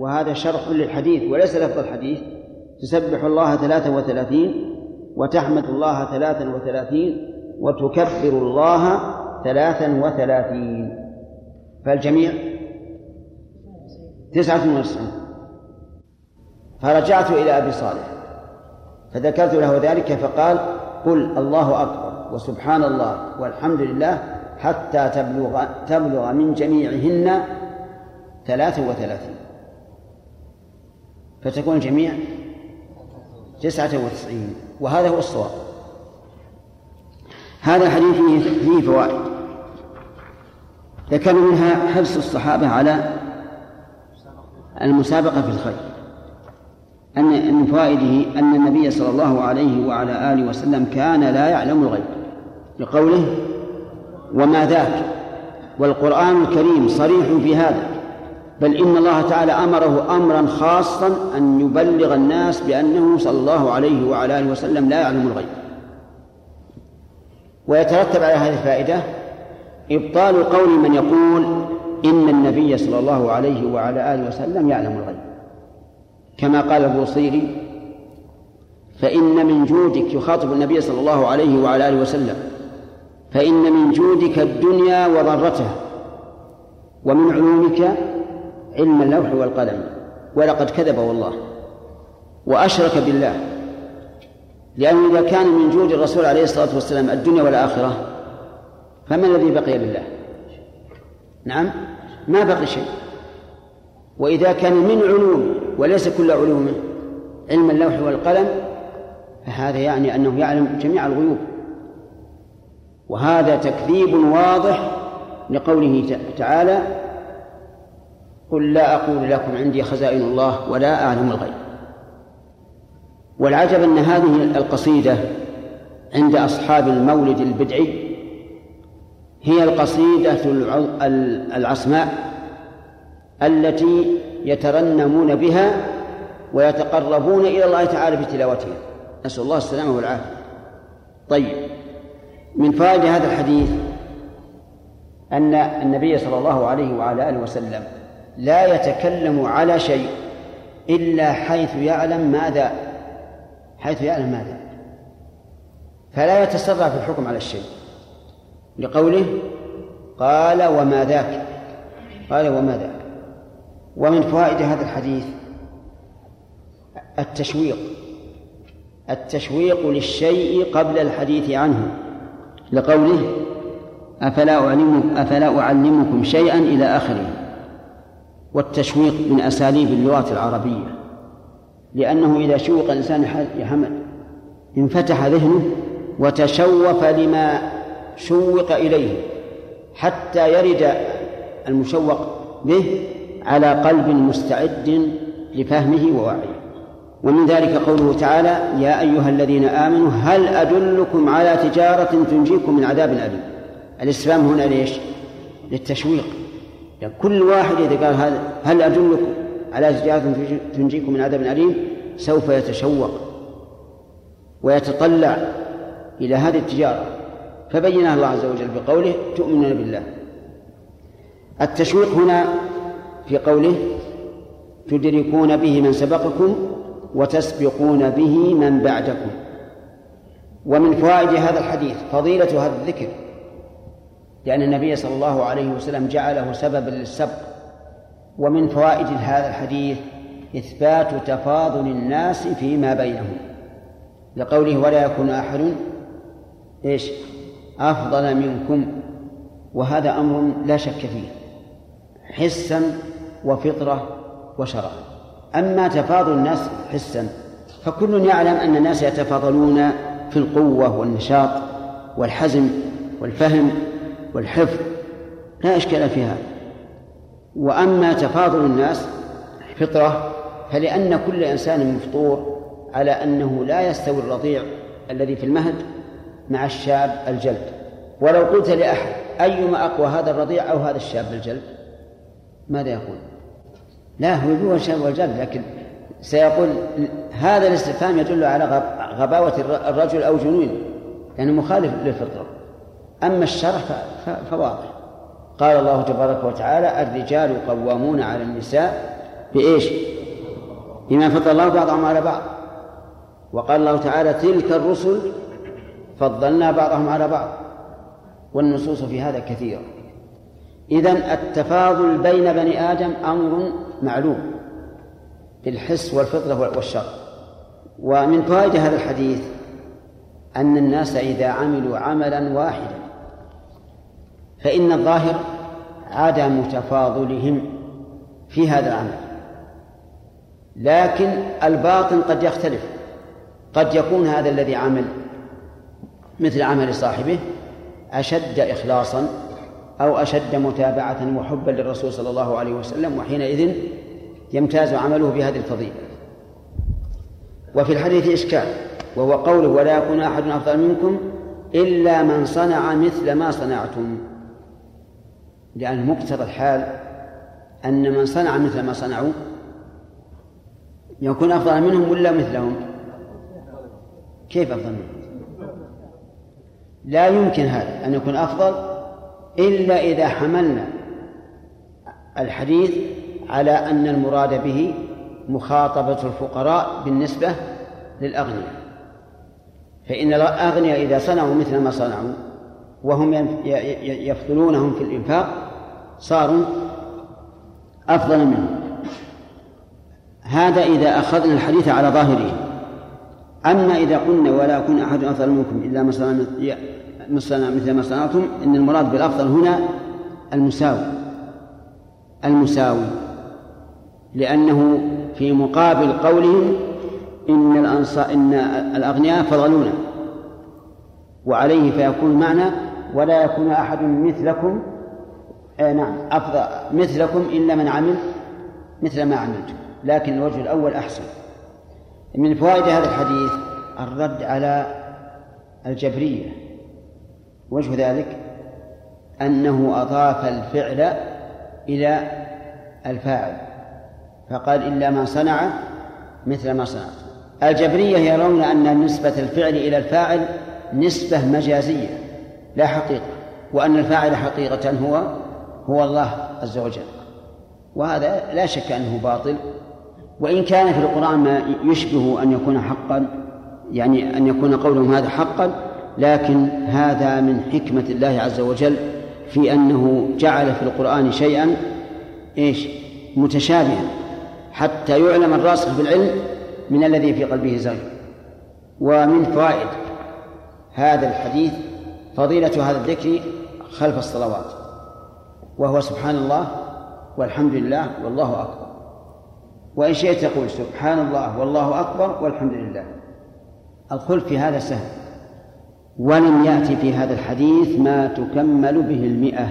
وهذا شرح للحديث وليس لفظ الحديث. تسبح الله ثلاثة وثلاثين وتحمد الله ثلاثا وثلاثين وتكبر الله ثلاثا وثلاثين. فالجميع؟ تسعة وتسعون فرجعت إلى أبي صالح فذكرت له ذلك فقال قل الله أكبر وسبحان الله والحمد لله حتى تبلغ تبلغ من جميعهن ثلاثة وثلاثين. فتكون الجميع تسعة وتسعين. وهذا هو الصواب. هذا الحديث فيه فوائد. ذكر منها حرص الصحابة على المسابقة في الخير. أن من فوائده أن النبي صلى الله عليه وعلى آله وسلم كان لا يعلم الغيب. لقوله وما ذاك? والقرآن الكريم صريح في هذا. بل إن الله تعالى أمره أمرا خاصا أن يبلغ الناس بأنه صلى الله عليه وعلى آله وسلم لا يعلم الغيب. ويترتب على هذه الفائدة إبطال قول من يقول إن النبي صلى الله عليه وعلى آله وسلم يعلم الغيب. كما قال البوصيري فإن من جودك يخاطب النبي صلى الله عليه وعلى آله وسلم فإن من جودك الدنيا وضرتها ومن علومك علم اللوح والقلم ولقد كذب والله وأشرك بالله. لأنه إذا كان من جود الرسول عليه الصلاة والسلام الدنيا والآخرة فما الذي بقي لله؟ نعم ما بقي شيء. وإذا كان من علوم وليس كل علومه علم اللوح والقلم فهذا يعني أنه يعلم جميع الغيوب. وهذا تكذيب واضح لقوله تعالى قل لا أقول لكم عندي خزائن الله ولا أعلم الغيب. والعجب أن هذه القصيدة عند أصحاب المولد البدعي هي القصيدة العصماء التي يترنمون بها ويتقربون إلى الله تعالى بتلاوتها نسأل الله السلامة والعافية. طيب من فوائد هذا الحديث أن النبي صلى الله عليه وعلى آله وسلم لا يتكلم على شيء إلا حيث يعلم ماذا حيث يعلم ماذا. فلا يتسرع في الحكم على الشيء. لقوله قال وما ذاك قال وما ذاك. ومن فوائد هذا الحديث التشويق التشويق للشيء قبل الحديث عنه. لقوله أفلا أعلمكم أفلا أعلمكم شيئا إلى آخره. والتشويق من أساليب اللغة العربية لأنه إذا شوق الإنسان يا حمد انفتح ذهنه وتشوف لما شوق إليه حتى يرد المشوق به على قلب مستعد لفهمه ووعيه. ومن ذلك قوله تعالى يا أيها الذين آمنوا هل أدلكم على تجارة تنجيكم من عذاب أليم؟ الاستفهام هنا ليش؟ للتشويق. يعني كل واحد إذا قال هذا هل أدلكم على تجارة تنجيكم من عذاب أليم؟ سوف يتشوق ويتطلع إلى هذه التجارة. فبينها الله عز وجل بقوله تؤمنون بالله. التشويق هنا في قوله تدركون به من سبقكم وتسبقون به من بعدكم. ومن فوائد هذا الحديث فضيلة هذا الذكر لأن النبي صلى الله عليه وسلم جعله سببا للسبق. ومن فوائد هذا الحديث إثبات تفاضل الناس فيما بينهم. لقوله ولا يكون أحد إيش؟ أفضل منكم. وهذا أمر لا شك فيه. حسا وفطرة وشرعا أما تفاضل الناس حسا فكل يعلم أن الناس يتفاضلون في القوة والنشاط والحزم والفهم والحفظ لا إشكال في هذا. وأما تفاضل الناس فطرة فلأن كل إنسان مفطور على أنه لا يستوي الرضيع الذي في المهد مع الشاب الجلد. ولو قلت لأحد أيما أقوى هذا الرضيع أو هذا الشاب الجلد؟ ماذا يقول؟ لا هو هو الشاب والجلد لكن سيقول هذا الاستفهام يدل على غباوة الرجل أو جنونه لأنه مخالف للفطرة. أما الشرع فواضح. قال الله تبارك وتعالى الرجال قوامون على النساء بإيش؟ بما فضل الله بعضهم على بعض. وقال الله تعالى تلك الرسل فضلنا بعضهم على بعض. والنصوص في هذا كثيرة. إذن التفاضل بين بني آدم أمر معلوم بالحس والفطرة والشر. ومن فوائد هذا الحديث أن الناس إذا عملوا عملا واحدا فإن الظاهر عدم تفاضلهم في هذا العمل لكن الباطن قد يختلف. قد يكون هذا الذي عمل مثل عمل صاحبه أشد إخلاصا أو أشد متابعة وحبا للرسول صلى الله عليه وسلم وحينئذ يمتاز عمله بهذه الفضيلة. وفي الحديث إشكال وهو قوله ولا يكون أحد أفضل منكم إلا من صنع مثل ما صنعتم. لأن مقتضى الحال أن من صنع مثل ما صنعوا يكون أفضل منهم ولا مثلهم؟ كيف أفضل منهم؟ لا يمكن هذا أن يكون أفضل إلا إذا حملنا الحديث على أن المراد به مخاطبة الفقراء بالنسبة للأغنياء. فإن الأغنياء إذا صنعوا مثل ما صنعوا وهم يفضلونهم في الإنفاق صاروا أفضل منهم هذا إذا أخذنا الحديث على ظاهره. أما إذا قلنا ولا يكون أحد أفضل منكم إلا مثل ما صنعتم إن المراد بالأفضل هنا المساوي. المساوي. لأنه في مقابل قولهم إن الأنصار إن الأغنياء فضلونا. وعليه فيكون معنى ولا يكون أحد مثلكم آه نعم أفضل مثلكم إلا من عمل مثل ما عملتم لكن الوجه الأول أحسن. من فوائد هذا الحديث الرد على الجبرية. وجه ذلك أنه أضاف الفعل إلى الفاعل فقال إلا ما صنع مثل ما صنعت الجبرية يرون أن نسبة الفعل إلى الفاعل نسبة مجازية لا حقيقة وأن الفاعل حقيقة هو هو الله عز وجل. وهذا لا شك أنه باطل. وإن كان في القرآن ما يشبه أن يكون حقا يعني أن يكون قولهم هذا حقا لكن هذا من حكمة الله عز وجل في أنه جعل في القرآن شيئا إيش؟ متشابها. حتى يعلم الراسخ في العلم من الذي في قلبه زيغ. ومن فوائد هذا الحديث فضيلة هذا الذكر خلف الصلوات. وهو سبحان الله والحمد لله والله أكبر. وإن شئت تقول سبحان الله والله أكبر والحمد لله. الخلف في هذا سهل. ولم يأتي في هذا الحديث ما تكمل به المئة.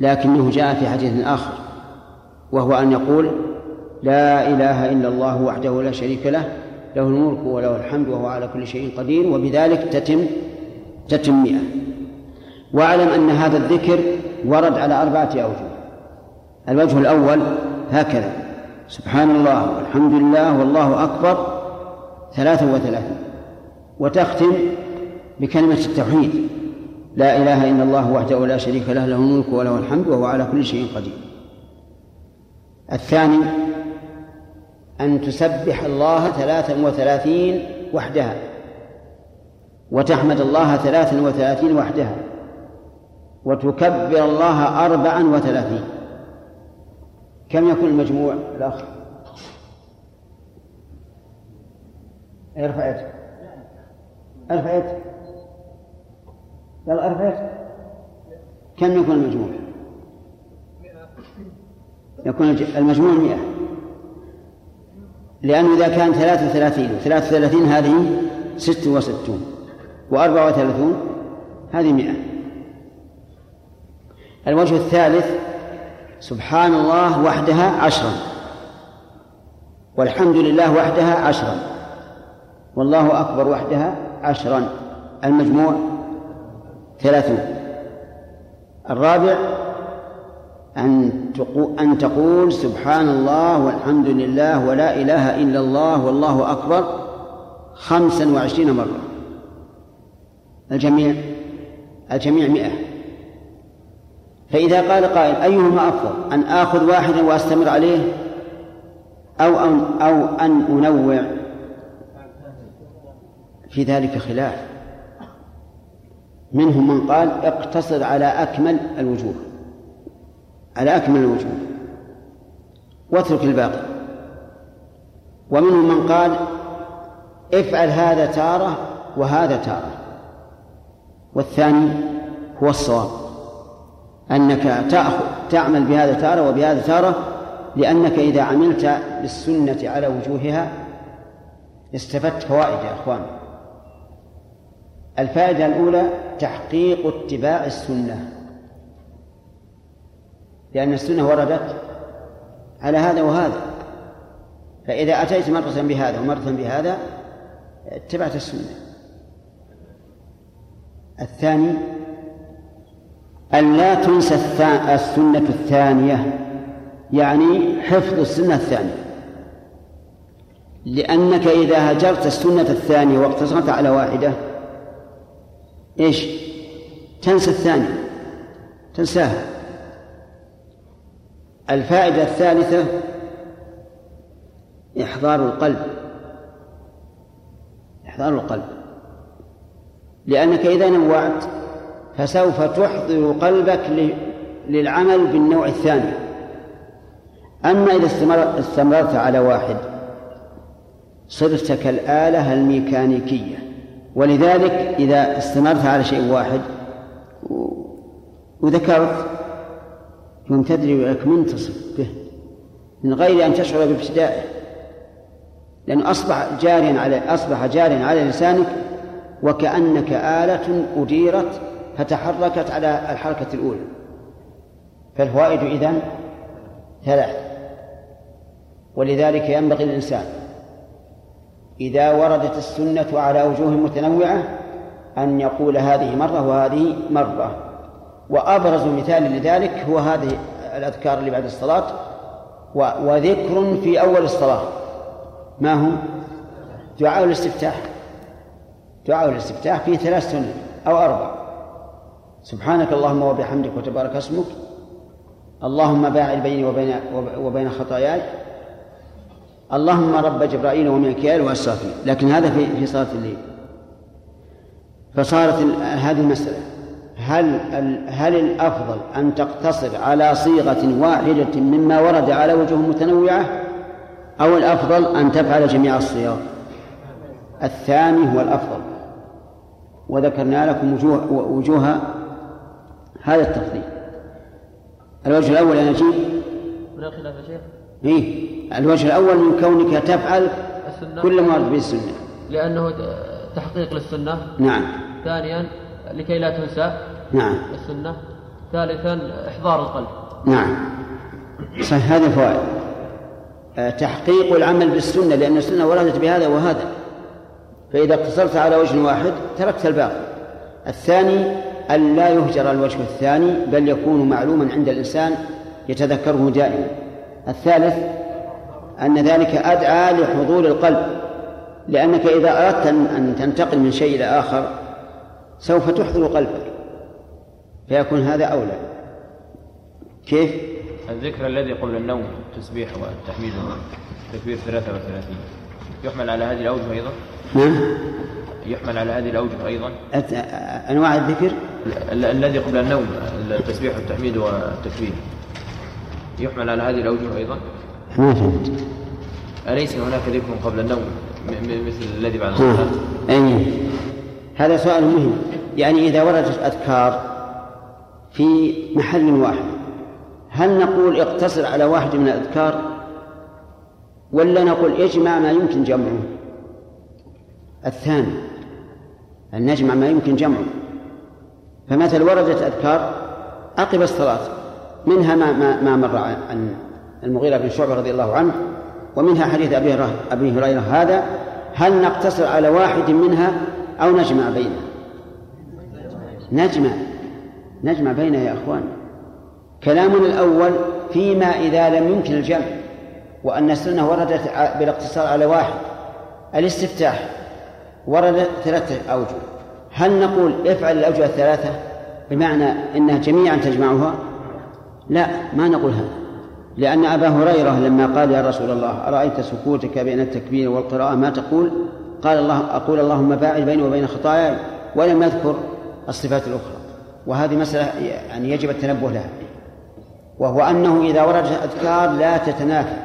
لكنه جاء في حديث آخر وهو أن يقول لا إله إلا الله وحده لا شريك له له الملك وله الحمد وهو على كل شيء قدير وبذلك تتم تتم مئة. واعلم أن هذا الذكر ورد على أربعة أوجه. الوجه الأول هكذا. سبحان الله والحمد لله والله أكبر. ثلاثة وثلاثين. وتختم بكلمة التوحيد. لا إله إلا الله وحده لا شريك له له الملك وله الحمد وهو على كل شيء قدير. الثاني أن تسبح الله ثلاثا وثلاثين وحدها. وتحمد الله ثلاثا وثلاثين وحدها. وتكبر الله أربعا وثلاثين. كم يكون المجموع الأخ؟ ارفع يدك ارفع يدك يلا ارفع يدك كم يكون المجموع؟ يكون المجموع مئة. لأنه إذا كان ثلاثة وثلاثين وثلاثة وثلاثين هذه ست وستون وأربعة وثلاثون هذه مئة. الوجه الثالث سبحان الله وحدها عشرا. والحمد لله وحدها عشرا. والله أكبر وحدها عشرا. المجموع ثلاثون. الرابع أن تقول, أن تقول سبحان الله والحمد لله ولا إله إلا الله والله أكبر خمسا وعشرين مرة. الجميع الجميع مئة. فإذا قال قائل أيهما أفضل؟ أن آخذ واحدا وأستمر عليه أو أن أو أن أنوع؟ في ذلك خلاف. منهم من قال اقتصر على أكمل الوجوه. على أكمل الوجوه. واترك الباقي. ومنهم من قال افعل هذا تارة وهذا تارة. والثاني هو الصواب. أنك تأخذ تعمل بهذا تارة وبهذا تارة لأنك إذا عملت بالسنة على وجوهها استفدت فوائد يا أخوان. الفائدة الأولى تحقيق اتباع السنة. لأن السنة وردت على هذا وهذا. فإذا أتيت مرة بهذا ومرة بهذا اتبعت السنة. الثاني أن لا تنسى السنة الثانية يعني حفظ السنة الثانية. لأنك إذا هجرت السنة الثانية واقتصرت على واحدة إيش؟ تنسى الثانية. تنساها. الفائدة الثالثة إحضار القلب. إحضار القلب. لأنك إذا نوعت فسوف تحضر قلبك للعمل بالنوع الثاني. أما إذا استمررت على واحد صرت كالآلة الميكانيكية. ولذلك إذا استمرت على شيء واحد وذكرت يوم تدري أنك منتصف به من غير أن تشعر بابتدائه. لأنه أصبح جاريا على أصبح جاريا على لسانك وكأنك آلة أديرت فتحركت على الحركة الأولى. فالفوائد إذن ثلاث. ولذلك ينبغي الإنسان إذا وردت السنة على وجوه متنوعة أن يقول هذه مرة وهذه مرة. وأبرز مثال لذلك هو هذه الأذكار اللي بعد الصلاة وذكر في أول الصلاة. ما هو؟ دعاء الاستفتاح. دعاء الاستفتاح فيه ثلاث سنن أو أربع. سبحانك اللهم وبحمدك وتبارك اسمك. اللهم باعد بيني وبين وبين خطاياي. اللهم رب جبرائيل وميكائيل وأسرافيل. لكن هذا في في صلاة الليل. فصارت هذه المسألة. هل هل الأفضل أن تقتصر على صيغة واحدة مما ورد على وجوه متنوعة؟ أو الأفضل أن تفعل جميع الصيغ الثاني هو الأفضل. وذكرنا لكم وجوه وجوه هذا التفضيل. الوجه الأول يا نجيب هناك خلاف يا شيخ. إيه. الوجه الأول من كونك تفعل السنة. كل ما ورد به السنة. لأنه تحقيق للسنة. نعم. ثانيا لكي لا تنسى. نعم. السنة. ثالثا إحضار القلب. نعم. صحيح هذه فوائد. آه، تحقيق العمل بالسنة لأن السنة وردت بهذا وهذا. فإذا اقتصرت على وجه واحد تركت الباقي. الثاني أن لا يهجر الوجه الثاني بل يكون معلوما عند الإنسان يتذكره دائما الثالث أن ذلك أدعى لحضور القلب لأنك إذا أردت أن تنتقل من شيء إلى آخر سوف تحضر قلبك فيكون هذا أولى كيف؟ الذكر الذي قبل النوم التسبيح والتحميد والتكبير 33 يحمل على هذه الأوجه أيضا؟ نعم يحمل على هذه الأوجه أيضا؟ أنواع الذكر؟ الذي قبل النوم التسبيح والتحميد والتكبير. يحمل على هذه الأوجه أيضا؟ ما فهمت. أليس هناك ذكر قبل النوم مثل الذي بعد الصلاة؟ أي هذا سؤال مهم. يعني إذا وردت أذكار في محل واحد هل نقول اقتصر على واحد من الأذكار؟ ولا نقول اجمع ما يمكن جمعه؟ الثاني أن نجمع ما يمكن جمعه. فمثل وردت أذكار عقب الصلاة منها ما ما, ما مر عن المغيرة بن شعبة رضي الله عنه ومنها حديث أبي أبي هريرة هذا هل نقتصر على واحد منها أو نجمع بينها نجمع نجمع بينها يا أخوان. كلامنا الأول فيما إذا لم يمكن الجمع وأن السنة وردت بالاقتصار على واحد الاستفتاح ورد ثلاثة أوجه. هل نقول افعل الأوجه الثلاثة بمعنى أنها جميعا تجمعها؟ لا ما نقول هذا. لأن أبا هريرة لما قال يا رسول الله أرأيت سكوتك بين التكبير والقراءة؟ ما تقول؟ قال الله أقول اللهم باعد بيني وبين خطاياي ولم يذكر الصفات الأخرى. وهذه مسألة يعني يجب التنبه لها. وهو أنه إذا وردت أذكار لا تتنافى.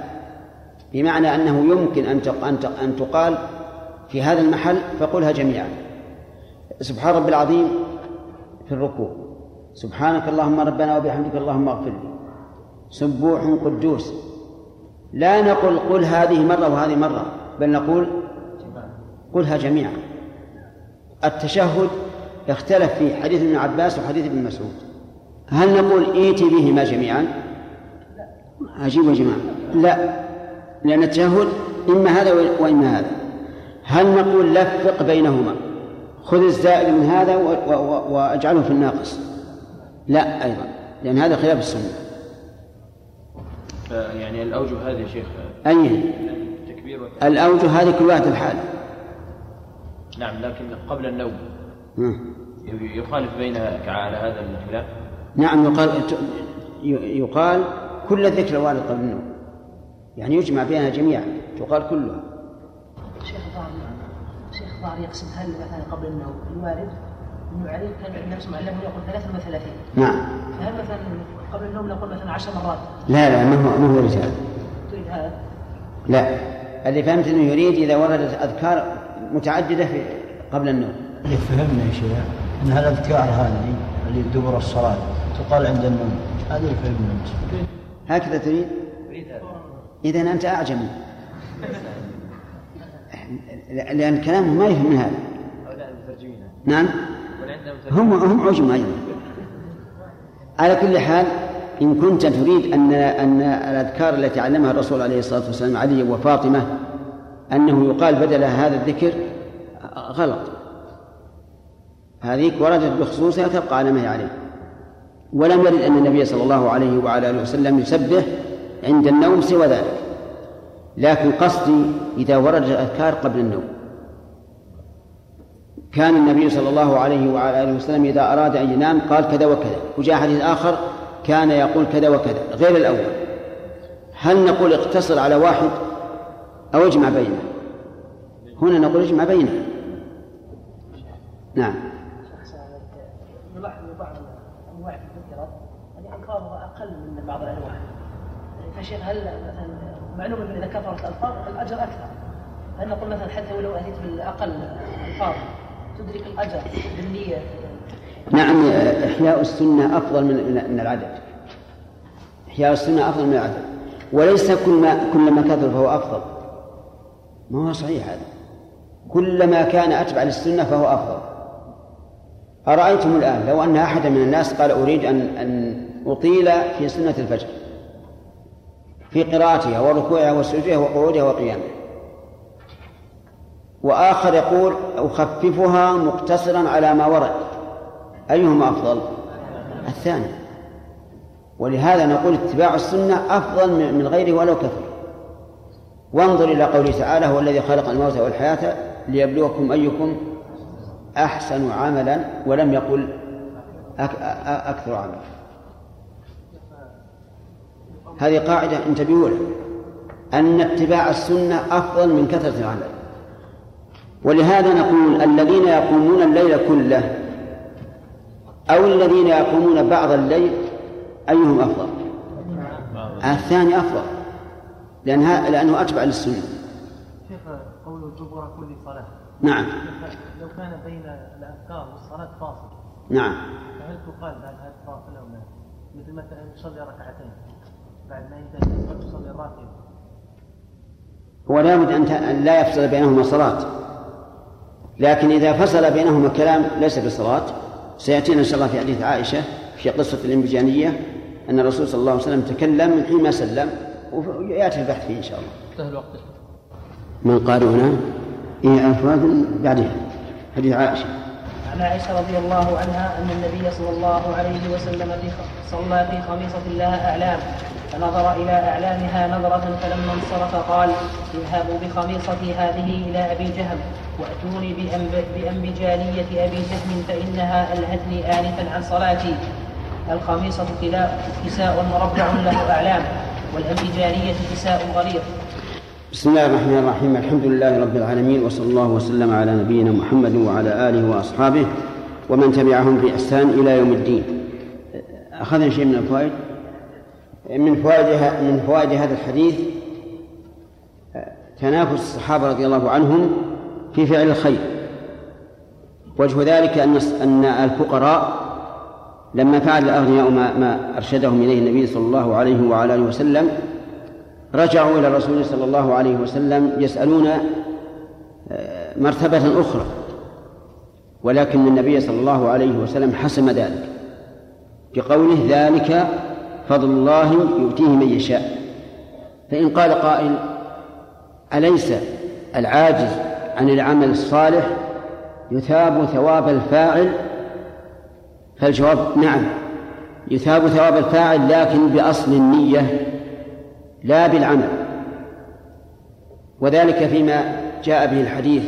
بمعنى أنه يمكن أن أن تقال في هذا المحل فقلها جميعا. سبحان رب العظيم في الركوع. سبحانك اللهم ربنا وبحمدك اللهم اغفر لي. سبوح قدوس. لا نقل قل هذه مرة وهذه مرة بل نقول قلها جميعا. التشهد اختلف فيه حديث ابن عباس وحديث ابن مسعود. هل نقول ائتي بهما جميعا؟ عجيب يا جماعة. لا. لأن التشهد إما هذا وإما هذا. هل نقول لفق بينهما؟ خذ الزائد من هذا وأجعله في الناقص. لا أيضا لأن هذا خلاف السنة. يعني الأوجه هذه يا شيخ أي. التكبير الأوجه هذه كل واحد الحال نعم لكن قبل النوم. يخالف بينها على هذا الخلاف؟ نعم يقال يقال كل الذكر الوارد قبل النوم. يعني يجمع بينها جميعا تقال كلها. شيخ ظاهر شيخ ظاهر يقسم هل مثلا قبل النوم الوارد؟ أنه عليه كان النبي صلى الله عليه وسلم يقول 33 نعم. فهل مثلا قبل النوم نقول مثلا 10 مرات؟ لا لا ما هو ما هو رجال تريد هذا؟ لا. اللي فهمت أنه يريد إذا وردت أذكار متعددة في قبل النوم. اللي فهمنا يا شيخ. إن هالاذكار هذه اللي دبر الصلاة تقال عند النوم. هذا اللي فهمنا. هكذا تريد؟ إذا أنت أعجمي. لأن كلامه ما يفهم من هذا. نعم. هم هم عجم أيضا. على كل حال إن كنت تريد أن أن الأذكار التي علمها الرسول عليه الصلاة والسلام علي وفاطمة أنه يقال بدل هذا الذكر غلط. هذه وردت بخصوصها تبقى على ما هي عليه. ولم يرد أن النبي صلى الله عليه وعلى آله وسلم يسبح عند النوم سوى ذلك. لكن قصدي إذا ورد الأذكار قبل النوم. كان النبي صلى الله عليه وعلى آله وسلم إذا أراد أن ينام قال كذا وكذا. وجاء حديث آخر كان يقول كذا وكذا غير الأول. هل نقول اقتصر على واحد أو اجمع بينه؟ هنا نقول اجمع بينه. نعم. نلاحظ بعض انواع الذكرى يعني ألفاظها أقل من بعض الانواع فشيخ هل مثلا معلوم ان إذا كثرت الألفاظ الأجر أكثر. هل نقول مثلا حتى ولو أتيت بالأقل الفاظ تدرك الأجر بالنية. نعم إحياء السنة أفضل من من العدد. إحياء السنة أفضل من العدد. وليس كل ما كلما كثر فهو أفضل. ما هو صحيح هذا. كلما كان أتبع للسنة فهو أفضل. أرأيتم الآن؟ لو أن أحدا من الناس قال أريد أن أن أطيل في سنة الفجر. في قراءتها وركوعها وسجودها وقعودها وقيامها. وآخر يقول أخففها مقتصرا على ما ورد. أيهما أفضل؟ الثاني. ولهذا نقول اتباع السنة أفضل من غيره ولو كثر. وانظر إلى قوله تعالى هو الذي خلق الموت والحياة ليبلوكم أيكم أحسن عملا ولم يقل أكثر عملا. هذه قاعدة انتبهوا لها. أن اتباع السنة أفضل من كثرة العمل. ولهذا نقول الذين يقومون الليل كله أو الذين يقومون بعض الليل أيهم أفضل؟ الثاني أفضل. لأن لأنه أتبع للسنة. شيخ قوله دبر كل صلاة نعم. لو كان بين الأذكار والصلاة فاصل. نعم. فهل تقال بعد هذا الفاصل أو لا؟ مثل مثلا يصلي ركعتين. بعد ما ينتهي يصلي الراتب. هو لابد أن لا يفصل بينهما صلاة. لكن إذا فصل بينهما كلام ليس بصلاة سيأتينا إن شاء الله في حديث عائشة في قصة الإنبجانية أن الرسول صلى الله عليه وسلم تكلم من حين ما سلم ويأتي البحث فيه إن شاء الله. انتهى الوقت. من قال هنا إيه أفراد بعدها؟ حديث عائشة. عن عائشة رضي الله عنها أن النبي صلى الله عليه وسلم في صلى في خميصة لها أعلام فنظر إلى أعلامها نظرة فلما انصرف قال اذهبوا بخميصتي هذه إلى أبي جهم وأتوني بأنبجالية أبي جهم فإنها ألهتني آنفا عن صلاتي. الخميصة كساء مربع له أعلام والأنبجانية كساء غليظ. بسم الله الرحمن الرحيم. الحمد لله رب العالمين وصلى الله وسلم على نبينا محمد وعلى آله وأصحابه ومن تبعهم بإحسان إلى يوم الدين. أخذنا شيء من الفوائد؟ من فوائد من فوائد هذا الحديث تنافس الصحابة رضي الله عنهم في فعل الخير. وجه ذلك أن أن الفقراء لما فعل الأغنياء ما, ما أرشدهم إليه النبي صلى الله عليه وعلى آله وسلم رجعوا إلى الرسول صلى الله عليه وسلم يسألون آه، مرتبة أخرى. ولكن النبي صلى الله عليه وسلم حسم ذلك بقوله ذلك فضل الله يؤتيه من يشاء. فإن قال قائل أليس العاجز عن العمل الصالح يثاب ثواب الفاعل؟ فالجواب نعم يثاب ثواب الفاعل لكن بأصل النية لا بالعمل. وذلك فيما جاء به الحديث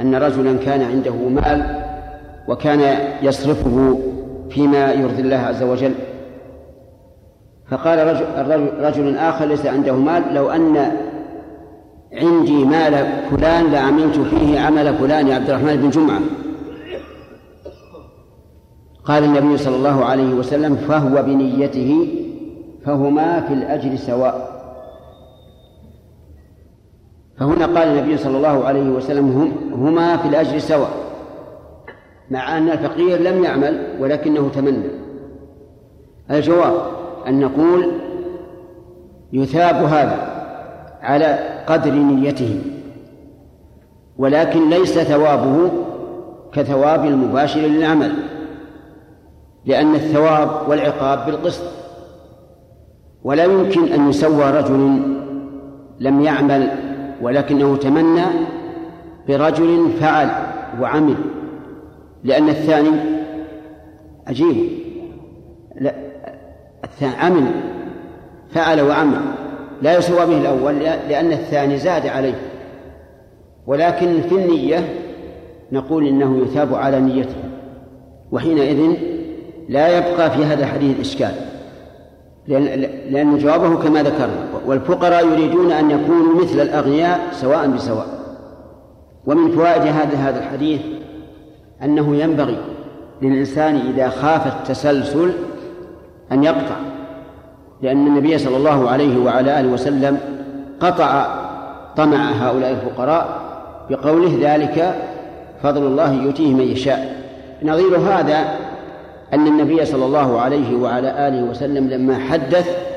أن رجلا كان عنده مال وكان يصرفه فيما يرضي الله عز وجل. فقال رجل, رجل آخر ليس عنده مال لو أن عندي مال فلان لعملت فيه عمل فلان عبد الرحمن بن جمعة. قال النبي صلى الله عليه وسلم فهو بنيته فهما في الأجر سواء. فهنا قال النبي صلى الله عليه وسلم هم هما في الأجر سواء. مع أن الفقير لم يعمل ولكنه تمنى. الجواب أن نقول يثاب هذا على قدر نيته ولكن ليس ثوابه كثواب المباشر للعمل لأن الثواب والعقاب بالقسط. ولا يمكن أن يسوى رجل لم يعمل ولكنه تمنى برجل فعل وعمل لأن الثاني عجيب. لا الثاني عمل فعل وعمل لا يسوى به الأول لأن الثاني زاد عليه. ولكن في النية نقول إنه يثاب على نيته وحينئذ لا يبقى في هذا الحديث إشكال لأن, لأن جوابه كما ذكرنا. والفقراء يريدون أن يكونوا مثل الأغنياء سواء بسواء. ومن فوائد هذا هذا الحديث أنه ينبغي للإنسان إذا خاف التسلسل أن يقطع لأن النبي صلى الله عليه وعلى آله وسلم قطع طمع هؤلاء الفقراء بقوله ذلك فضل الله يؤتيه من يشاء. نظير هذا أن النبي صلى الله عليه وعلى آله وسلم لما حدث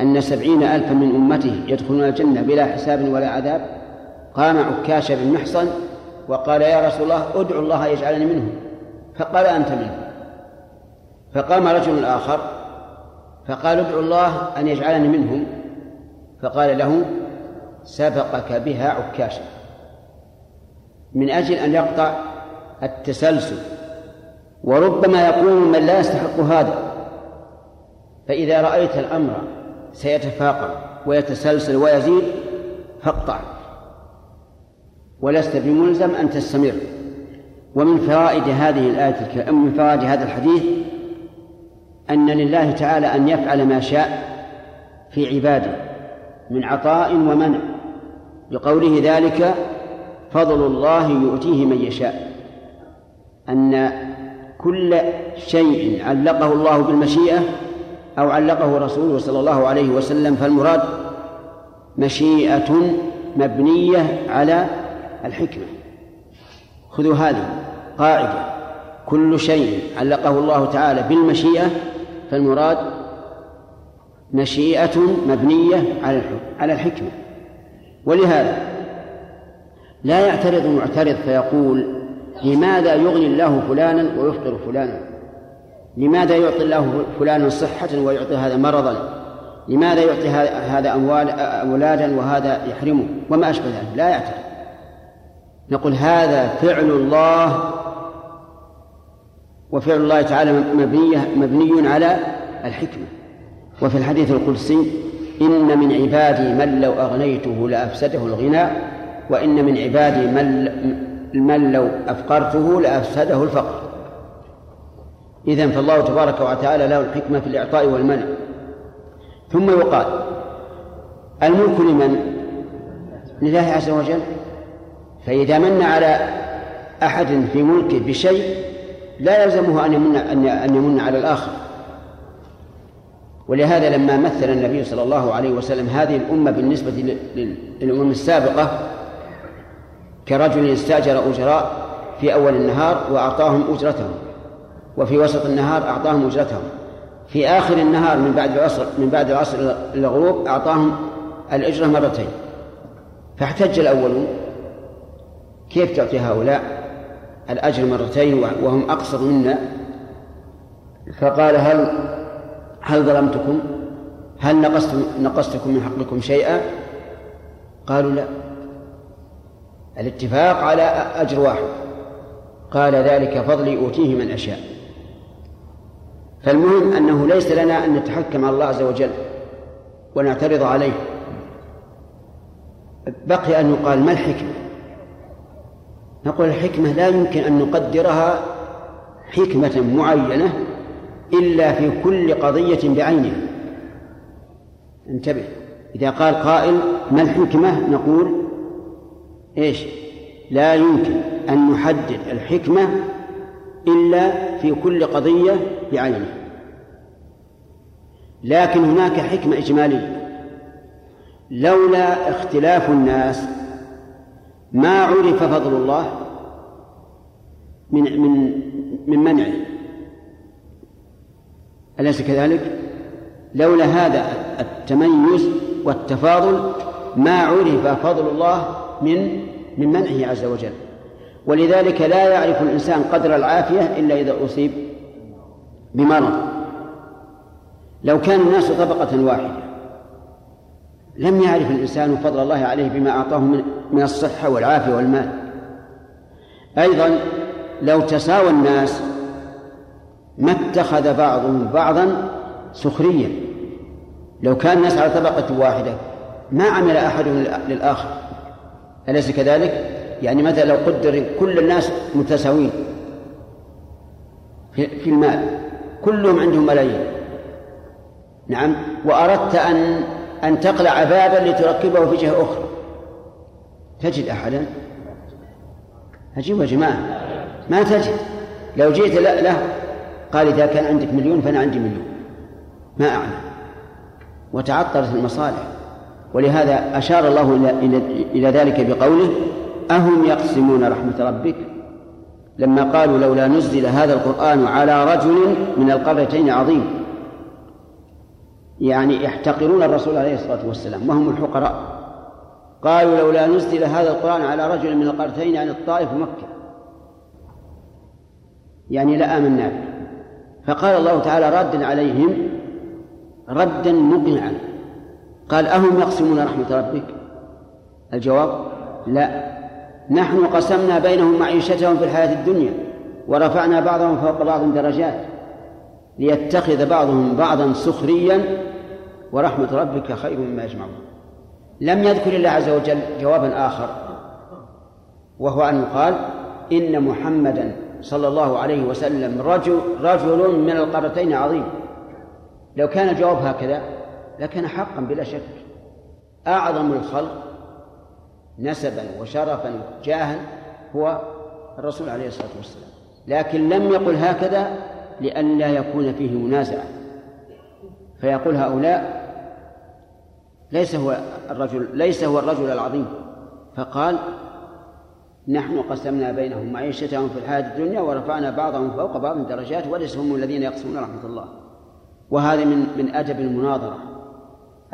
أن سبعين ألفا من أمته يدخلون الجنة بلا حساب ولا عذاب. قام عكاش بن محصن وقال يا رسول الله ادعو الله يجعلني منهم فقال أنت منهم فقام رجل آخر فقال ادعو الله أن يجعلني منهم. فقال له سبقك بها عكاشا. من أجل أن يقطع التسلسل. وربما يقوم من لا يستحق هذا. فإذا رأيت الأمر سيتفاقم ويتسلسل ويزيد فاقطع. ولست بملزم أن تستمر. ومن فوائد هذه الآية من فوائد هذا الحديث أن لله تعالى أن يفعل ما شاء في عباده من عطاء ومنع. بقوله ذلك فضل الله يؤتيه من يشاء. أن كل شيء علقه الله بالمشيئة أو علقه رسوله صلى الله عليه وسلم فالمراد مشيئة مبنية على الحكمة. خذوا هذه قاعدة. كل شيء علقه الله تعالى بالمشيئة فالمراد مشيئة مبنية على الحكمة. ولهذا لا يعترض معترض فيقول لماذا يغني الله فلانا ويفقر فلانا؟ لماذا يعطي الله فلانا صحة ويعطي هذا مرضا؟ لماذا يعطي هذا أموال أولادا وهذا يحرمه؟ وما أشبه ذلك لا يعترض نقول هذا فعل الله وفعل الله تعالى مبني مبني على الحكمة. وفي الحديث القدسي إن من عبادي من لو أغنيته لأفسده الغنى وإن من عبادي من من لو أفقرته لأفسده الفقر. إذن فالله تبارك وتعالى له الحكمة في الإعطاء والمنع. ثم يقال الملك لمن؟ لله عز وجل. فإذا من على أحد في ملكه بشيء لا يلزمه أن يمن أن يمن على الآخر. ولهذا لما مثل النبي صلى الله عليه وسلم هذه الأمة بالنسبة للأمم السابقة كرجل استأجر أجراء في أول النهار وأعطاهم أجرتهم. وفي وسط النهار أعطاهم أجرتهم. في آخر النهار من بعد العصر من بعد العصر إلى الغروب أعطاهم الأجرة مرتين. فاحتج الأولون. كيف تعطي هؤلاء الأجر مرتين وهم أقصر منا؟ فقال هل هل ظلمتكم؟ هل نقصت نقصتكم من حقكم شيئا؟ قالوا لا. الاتفاق على أجر واحد. قال ذلك فضلي أوتيه من أشاء. فالمهم أنه ليس لنا أن نتحكم على الله عز وجل ونعترض عليه. بقي أن يقال ما الحكمة؟ نقول الحكمة لا يمكن أن نقدرها حكمة معينة إلا في كل قضية بعينها. انتبه إذا قال قائل ما الحكمة؟ نقول إيش؟ لا يمكن أن نحدد الحكمة إلا في كل قضية بعينها لكن هناك حكمة إجمالية. لولا اختلاف الناس ما عرف فضل الله من من من منعه. أليس كذلك؟ لولا هذا التميز والتفاضل ما عرف فضل الله من من منعه عز وجل. ولذلك لا يعرف الإنسان قدر العافية إلا إذا أصيب بمرض. لو كان الناس طبقة واحدة لم يعرف الإنسان فضل الله عليه بما أعطاه من الصحة والعافية والمال. أيضا لو تساوى الناس ما اتخذ بعضهم بعضا سخريا لو كان الناس على طبقة واحدة ما عمل أحد للآخر. أليس كذلك؟ يعني مثلا لو قدر كل الناس متساويين في المال؟ كلهم عندهم ملايين. نعم. وأردت أن أن تقلع بابا لتركبه في جهة أخرى. تجد أحدا؟ عجيب يا جماعة. ما تجد. لو جئت له قال إذا كان عندك مليون فأنا عندي مليون. ما أعلم. وتعطلت المصالح. ولهذا أشار الله إلى ذلك بقوله أهم يقسمون رحمة ربك؟ لما قالوا لولا نزل هذا القرآن على رجل من القريتين عظيم. يعني يحتقرون الرسول عليه الصلاة والسلام وهم الحقراء قالوا لولا نزل هذا القرآن على رجل من القريتين يعني الطائف ومكة يعني لآمنا به. فقال الله تعالى ردا عليهم ردا مقنعا. قال أهم يقسمون رحمة ربك؟ الجواب لا. نحن قسمنا بينهم معيشتهم في الحياة الدنيا ورفعنا بعضهم فوق بعض درجات ليتخذ بعضهم بعضا سخريا ورحمة ربك خير مما يجمعون. لم يذكر الله عز وجل جوابا آخر وهو أن يقال إن محمدا صلى الله عليه وسلم رجل رجل من القارتين عظيم. لو كان الجواب هكذا لكان حقا بلا شك. أعظم الخلق نسبا وشرفا جاها هو الرسول عليه الصلاة والسلام. لكن لم يقل هكذا لئلا يكون فيه منازعة. فيقول هؤلاء ليس هو الرجل ليس هو الرجل العظيم. فقال نحن قسمنا بينهم معيشتهم في الحياة الدنيا ورفعنا بعضهم فوق بعض درجات وليس هم الذين يقسمون رحمة الله. وهذا من من أدب المناظرة.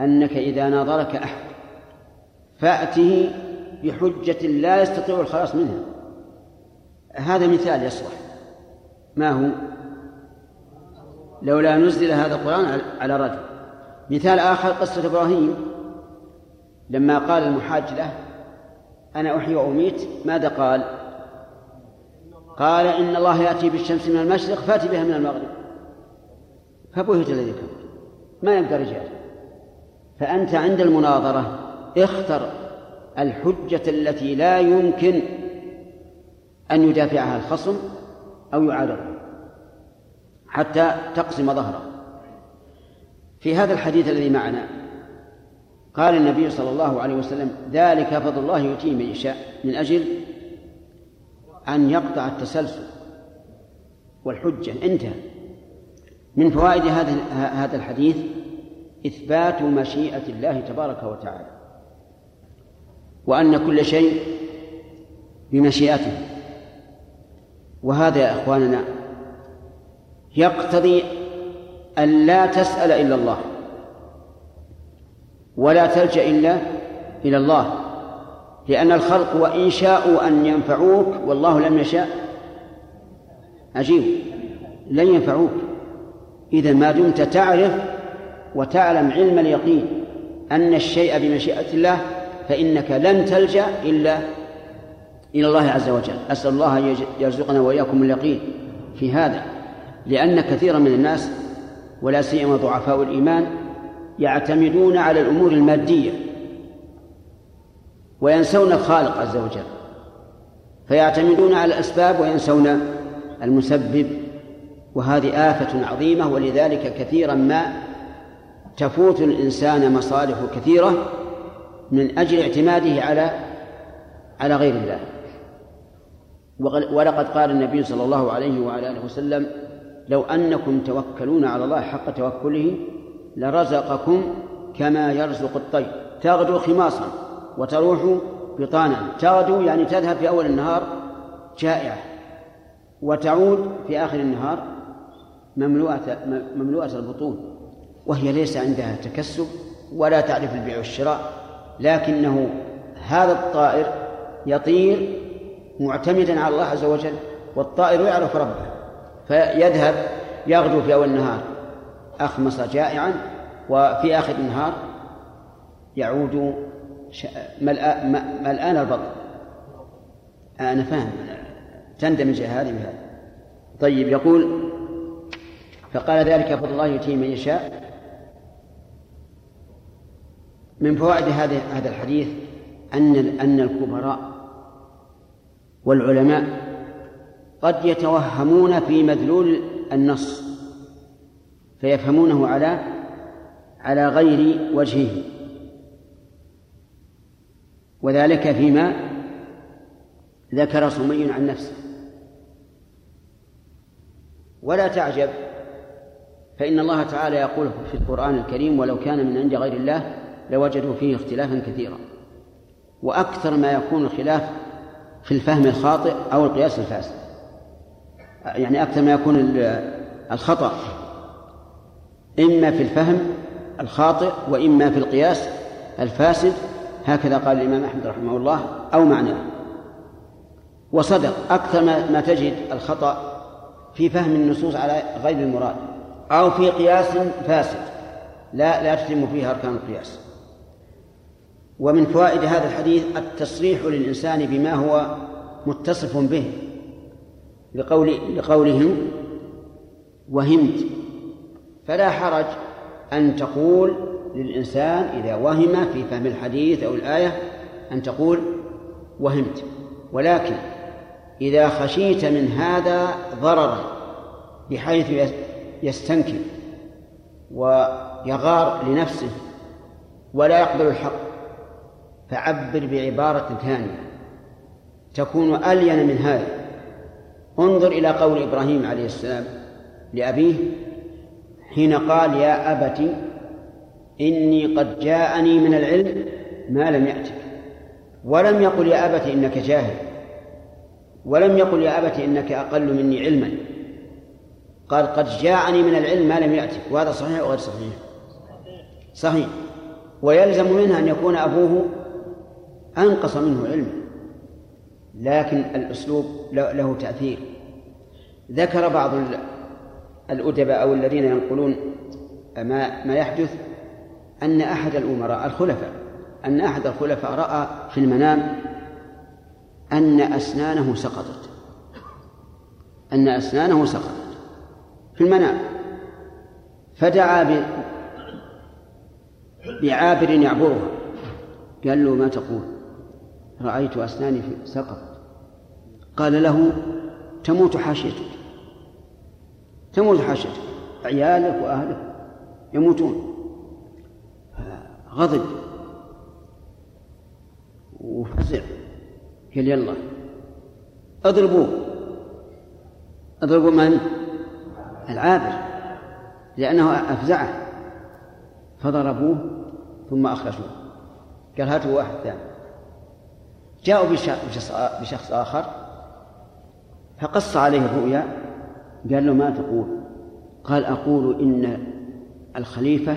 أنك إذا ناظرك أحد فأته بحجة لا يستطيع الخلاص منها. هذا مثال يصلح. ما هو؟ لولا نزل هذا القرآن على رجل. مثال آخر قصة إبراهيم. لما قال المحاج له أنا أحيي وأميت ماذا قال؟ قال إن الله يأتي بالشمس من المشرق فأتي بها من المغرب. فبهت الذي كفر. ما يبقى رجال. فأنت عند المناظرة اختر الحجة التي لا يمكن أن يدافعها الخصم أو يعارضه حتى تقسم ظهره. في هذا الحديث الذي معنا قال النبي صلى الله عليه وسلم ذلك فضل الله يؤتيه من يشاء من أجل أن يقطع التسلسل والحجة. انتهى. من فوائد هذا هذا الحديث إثبات مشيئة الله تبارك وتعالى. وأن كل شيء بمشيئته. وهذا يا إخواننا يقتضي أن لا تسأل إلا الله ولا تلجأ إلا إلى الله لأن الخلق وإن شاءوا أن ينفعوك والله لم يشاء. عجيب. لن ينفعوك. إذا ما دمت تعرف وتعلم علم اليقين أن الشيء بمشيئة الله فإنك لن تلجأ إلا إلى الله عز وجل. أسأل الله أن يرزقنا وإياكم اليقين في هذا لأن كثيرا من الناس ولا سيما ضعفاء الإيمان يعتمدون على الأمور المادية وينسون الخالق عز وجل فيعتمدون على الأسباب وينسون المسبب. وهذه آفة عظيمة ولذلك كثيرا ما تفوت الإنسان مصالح كثيرة من أجل اعتماده على على غير الله. ولقد قال النبي صلى الله عليه وعلى آله وسلم لو أنكم توكلون على الله حق توكله لرزقكم كما يرزق الطير. تغدو خماصا وتروح بطانا. تغدو يعني تذهب في أول النهار جائعة وتعود في آخر النهار مملوءة مملوءة البطون وهي ليس عندها تكسب ولا تعرف البيع والشراء. لكنه هذا الطائر يطير معتمدا على الله عز وجل والطائر يعرف ربه فيذهب يغدو في أول النهار أخمص جائعا وفي آخر النهار يعود ملآن البطن. أنا فاهم تندمج هذه بهذا طيب يقول فقال ذلك فضل الله يؤتيه من يشاء. من فوائد هذا هذا الحديث أن أن الكبراء والعلماء قد يتوهمون في مدلول النص فيفهمونه على على غير وجهه. وذلك فيما ذكر صمي عن نفسه. ولا تعجب فإن الله تعالى يقول في القرآن الكريم ولو كان من عند غير الله لوجدوا فيه اختلافا كثيرا. وأكثر ما يكون الخلاف في الفهم الخاطئ أو القياس الفاسد. يعني أكثر ما يكون الخطأ إما في الفهم الخاطئ وإما في القياس الفاسد هكذا قال الإمام أحمد رحمه الله أو معناه. وصدق أكثر ما تجد الخطأ في فهم النصوص على غير المراد أو في قياس فاسد. لا لا تتم فيه أركان القياس. ومن فوائد هذا الحديث التصريح للإنسان بما هو متصف به لقول لقولهم وهمت. فلا حرج أن تقول للإنسان إذا وهم في فهم الحديث أو الآية أن تقول وهمت. ولكن إذا خشيت من هذا ضررا بحيث يستنكر ويغار لنفسه ولا يقبل الحق فعبر بعبارة ثانية. تكون ألين من هذا. انظر إلى قول إبراهيم عليه السلام لأبيه حين قال يا أبت إني قد جاءني من العلم ما لم يأتك. ولم يقل يا أبت إنك جاهل. ولم يقل يا أبت إنك أقل مني علما. قال قد جاءني من العلم ما لم يأتك. وهذا صحيح أو غير صحيح؟ صحيح. ويلزم منها أن يكون أبوه أنقص منه علما لكن الأسلوب له تأثير. ذكر بعض الأدباء أو الذين ينقلون ما ما يحدث أن أحد الأمراء الخلفاء أن أحد الخلفاء رأى في المنام أن أسنانه سقطت. أن أسنانه سقطت في المنام. فدعا بعابر يعبرها. قال له ما تقول؟ رأيت أسناني سقطت قال له تموت حاشيتك. تموت حاشيتك. عيالك وأهلك يموتون. غضب. أفزع قال يلا. اضربوه. اضربوا من؟ العابر. لأنه أفزعه. فضربوه ثم أخرجوه. قال هاتوا واحد ثاني. جاءوا بشخص آخر فقص عليه الرؤيا قال له ما تقول؟ قال أقول إن الخليفة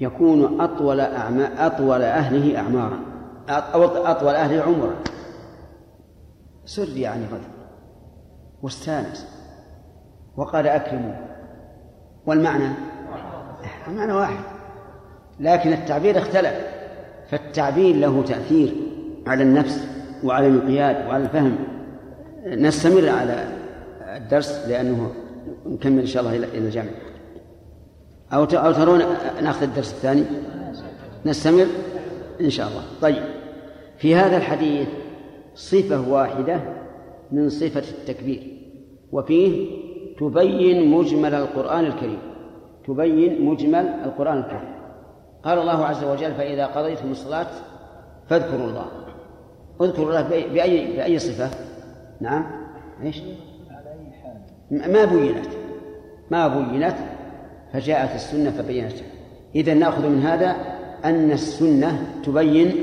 يكون أطول أعما أطول أهله أعمارا أطول أهله عمرا. سر يعني غدا واستانس وقال أكرموا والمعنى؟ المعنى واحد لكن التعبير اختلف فالتعبير له تأثير. على النفس وعلى الانقياد وعلى الفهم. نستمر على الدرس لأنه نكمل إن شاء الله إلى الجامع أو أو ترون ناخذ الدرس الثاني؟ نستمر إن شاء الله. طيب. في هذا الحديث صفة واحدة من صفة التكبير وفيه تبين مجمل القرآن الكريم. تبين مجمل القرآن الكريم. قال الله عز وجل فإذا قضيتم الصلاة فاذكروا الله. اذكروا الله بأي بأي صفة؟ نعم. إيش؟ ما بينت. ما بينت فجاءت السنة فبينتها إذا نأخذ من هذا أن السنة تبين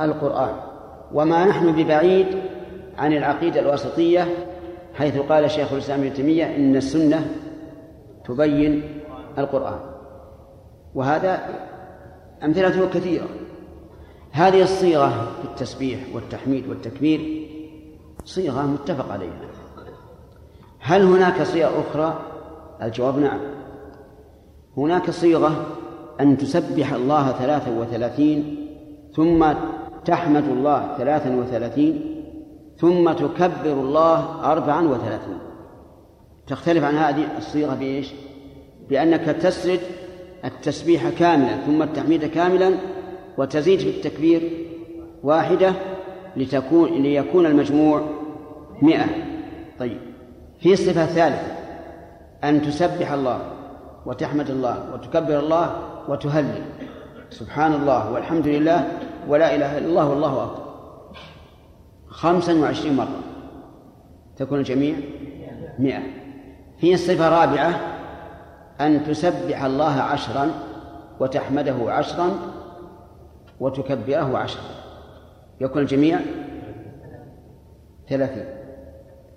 القرآن. وما نحن ببعيد عن العقيدة الواسطية حيث قال شيخ الإسلام ابن تيمية إن السنة تبين القرآن. وهذا أمثلته كثيرة. هذه الصيغة في التسبيح والتحميد والتكبير صيغة متفق عليها هل هناك صيغ أخرى؟ الجواب نعم هناك صيغة أن تسبح الله ثلاثا وثلاثين ثم تحمد الله ثلاثا وثلاثين ثم تكبر الله أربعا وثلاثين تختلف عن هذه الصيغة بإيش؟ بأنك تسرد التسبيح كاملا ثم التحميد كاملا وتزيد في التكبير واحدة لتكون ليكون المجموع مئة. طيب. في الصفة ثالثة أن تسبح الله وتحمد الله وتكبر الله وتهلل. سبحان الله والحمد لله ولا إله إلا الله والله أكبر. خمسا وعشرين مرة. تكون الجميع مئة. في الصفة رابعة أن تسبح الله عشرا وتحمده عشرا وتكبره عشرا يكون الجميع ثلاثين.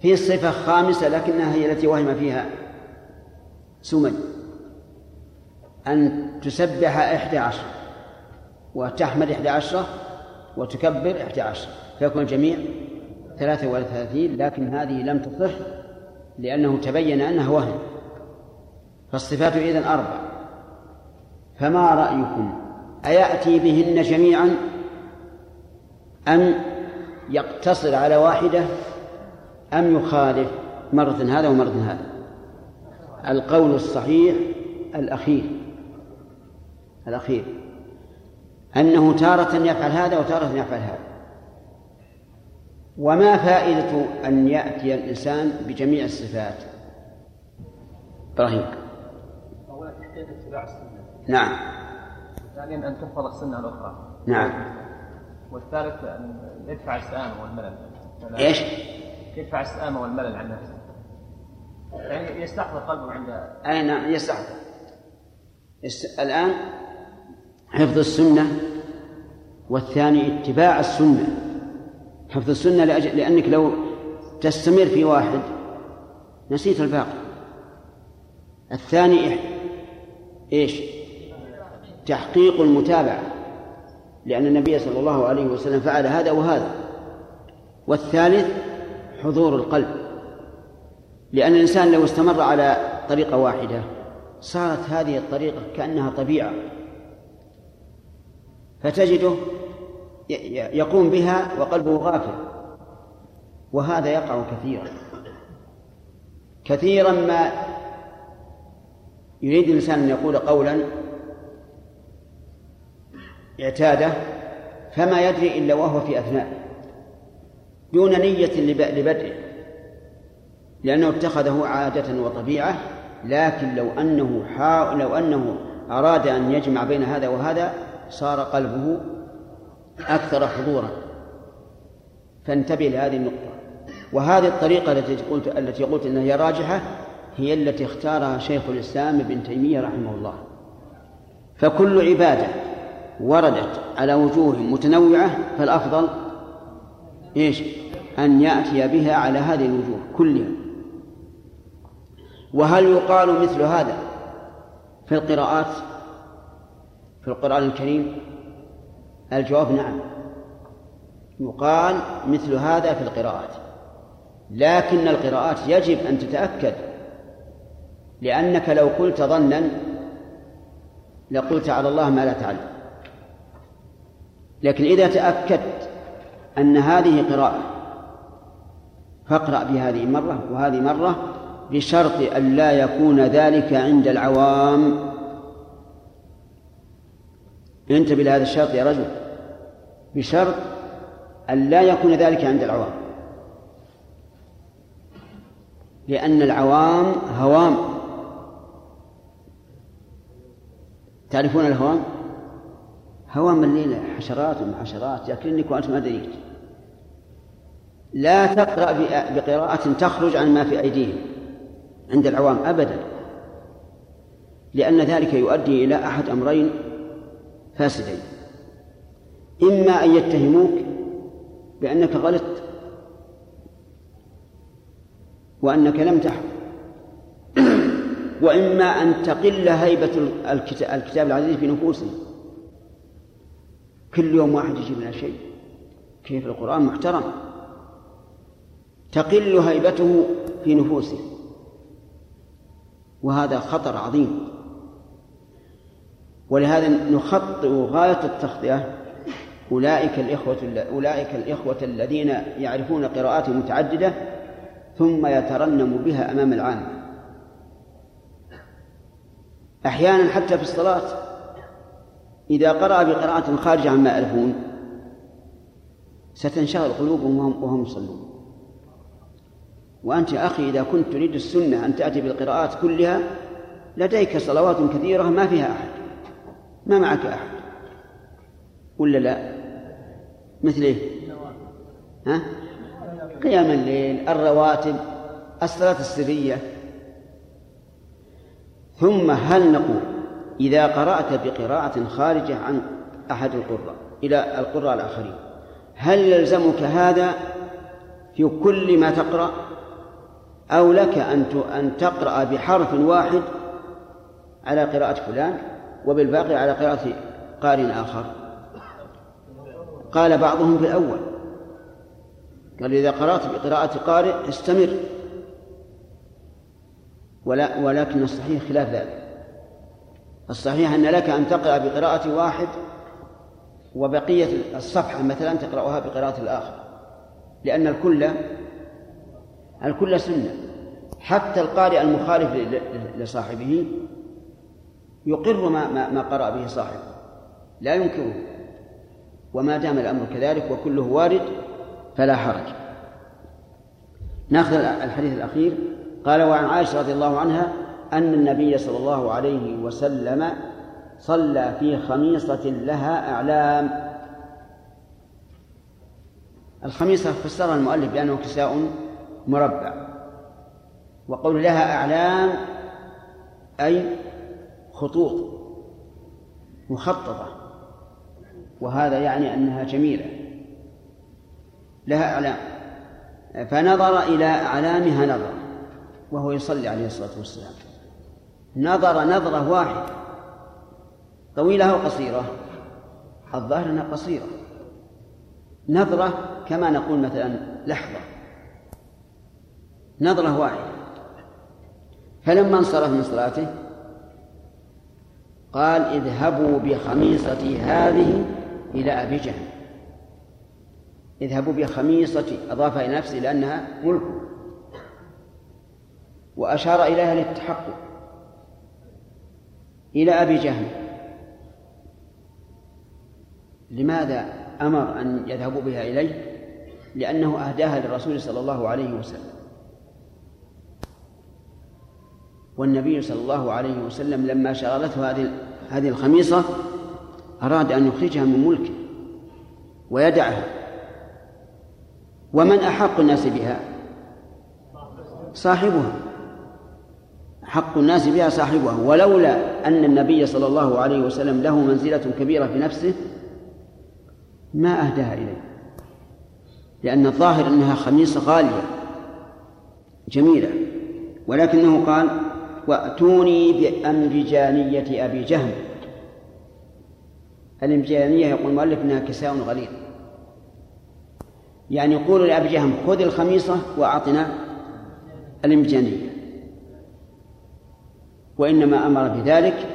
في صفة خامسة لكنها هي التي وهم فيها سمي. أن تسبح إحدى عشر وتحمد إحدى عشرة وتكبر إحدى عشر. فيكون الجميع ثلاثة وثلاثين لكن هذه لم تصح لأنه تبين أنها وهم. فالصفات إذن أربع. فما رأيكم؟ أيأتي بهن جميعا أم يقتصر على واحدة أم يخالف مرة هذا ومرة هذا؟ القول الصحيح الأخير الأخير أنه تارة يفعل هذا وتارة يفعل هذا. وما فائدة أن يأتي الإنسان بجميع الصفات؟ إبراهيم. أولا اتباع السنة؟ نعم. ثانيا أن تحفظ السنة الأخرى. نعم. والثالث أن يدفع السآمة والملل. إيش؟ يدفع السآمة والملل عن نفسه. يعني يستحضر قلبه عند أي نعم يستحضر. الس- الآن حفظ السنة والثاني اتباع السنة. حفظ السنة لأجل لأنك لو تستمر في واحد نسيت الباقي. الثاني إح- إيش؟ تحقيق المتابعة لأن النبي صلى الله عليه وسلم فعل هذا وهذا. والثالث حضور القلب لأن الإنسان لو استمر على طريقة واحدة صارت هذه الطريقة كأنها طبيعة. فتجده يقوم بها وقلبه غافل وهذا يقع كثيرا. كثيرا ما يريد الإنسان أن يقول قولا اعتاده فما يدري إلا وهو في أثناء دون نية لب- لبدئه لأنه اتخذه عادة وطبيعة لكن لو أنه حا... لو أنه أراد أن يجمع بين هذا وهذا صار قلبه أكثر حضورا. فانتبه لهذه النقطة. وهذه الطريقة التي قلت التي قلت إنها هي راجحة هي التي اختارها شيخ الإسلام ابن تيمية رحمه الله. فكل عبادة وردت على وجوه متنوعة فالأفضل إيش؟ أن يأتي بها على هذه الوجوه كلها وهل يقال مثل هذا في القراءات؟ في القرآن الكريم؟ الجواب نعم. يقال مثل هذا في القراءات. لكن القراءات يجب أن تتأكد لأنك لو قلت ظنا لقلت على الله ما لا تعلم. لكن إذا تأكدت أن هذه قراءة فاقرأ بهذه مرة وهذه مرة بشرط أن لا يكون ذلك عند العوام. انتبه لهذا الشرط يا رجل. بشرط أن لا يكون ذلك عند العوام. لأن العوام هوام. تعرفون الهوام؟ هوام الليل حشرات وحشرات يأكلنك وأنت ما دريت. لا تقرأ بقراءة تخرج عن ما في أيديهم عند العوام أبدا. لأن ذلك يؤدي إلى أحد أمرين فاسدين. إما أن يتهموك بأنك غلطت وأنك لم تحكم. وإما أن تقل هيبة الكتاب العزيز في نفوسهم. كل يوم واحد يجيب لنا شيء. كيف القرآن محترم. تقل هيبته في نفوسهم وهذا خطر عظيم. ولهذا نخطئ غاية التخطئة أولئك الإخوة أولئك الإخوة الذين يعرفون قراءات متعددة ثم يترنم بها أمام العامة أحيانا حتى في الصلاة. إذا قرأ بقراءة خارجة عما يعرفون ستنشغل قلوبهم وهم, وهم يصلون. وأنت يا أخي إذا كنت تريد السنة أن تأتي بالقراءات كلها لديك صلوات كثيرة ما فيها أحد. ما معك أحد. ولا لا؟ مثل إيه؟ ها؟ قيام الليل الرواتب الصلاة السرية. ثم هل نقول إذا قرأت بقراءة خارجة عن أحد القراء إلى القراء الآخرين هل يلزمك هذا في كل ما تقرأ؟ أو لك أن أن تقرأ بحرف واحد على قراءة فلان وبالباقي على قراءة قارئ آخر؟ قال بعضهم في الأول. قال إذا قرأت بقراءة قارئ استمر. ولا ولكن الصحيح خلاف ذلك. الصحيح أن لك أن تقرأ بقراءة واحد وبقية الصفحة مثلا تقرأها بقراءة الآخر لأن الكل الكل سنة. حتى القارئ المخالف لصاحبه يقر ما ما, قرأ به صاحبه. لا ينكره. وما دام الأمر كذلك وكله وارد فلا حرج. ناخذ الحديث الأخير. قال وعن عائشة رضي الله عنها أن النبي صلى الله عليه وسلم صلى في خميصة لها أعلام. الخميصة فسرها المؤلف بأنه كساء مربع وقول لها أعلام أي خطوط مخططة وهذا يعني أنها جميلة. لها أعلام فنظر إلى أعلامها نظرة وهو يصلي عليه الصلاة والسلام. نظر نظرة واحدة. طويلة أو قصيرة؟ الظاهر أنها قصيرة. نظرة كما نقول مثلا لحظة. نظرة واحدة. فلما انصرف من صلاته قال اذهبوا بخميصتي هذه إلى أبي جهل. اذهبوا بخميصتي. أضافها إلى نفسه لأنها ملك. وأشار إليها للتحقق. إلى أبي جهل. لماذا أمر أن يذهبوا بها إليه؟ لأنه أهداها للرسول صلى الله عليه وسلم. والنبي صلى الله عليه وسلم لما شغلته هذه هذه الخميصة أراد أن يخرجها من ملكه ويدعها. ومن أحق الناس بها؟ صاحبها. حق الناس بها صاحبها ولولا أن النبي صلى الله عليه وسلم له منزلة كبيرة في نفسه ما أهداها إليه. لأن الظاهر أنها خميصة غالية جميلة ولكنه قال وأتوني بأنبجانية أبي جهم. الأنبجانية يقول المؤلف أنها كساء غليظ. يعني يقول لأبي جهم خذ الخميصة وأعطنا الأنبجانية وإنما أمر بذلك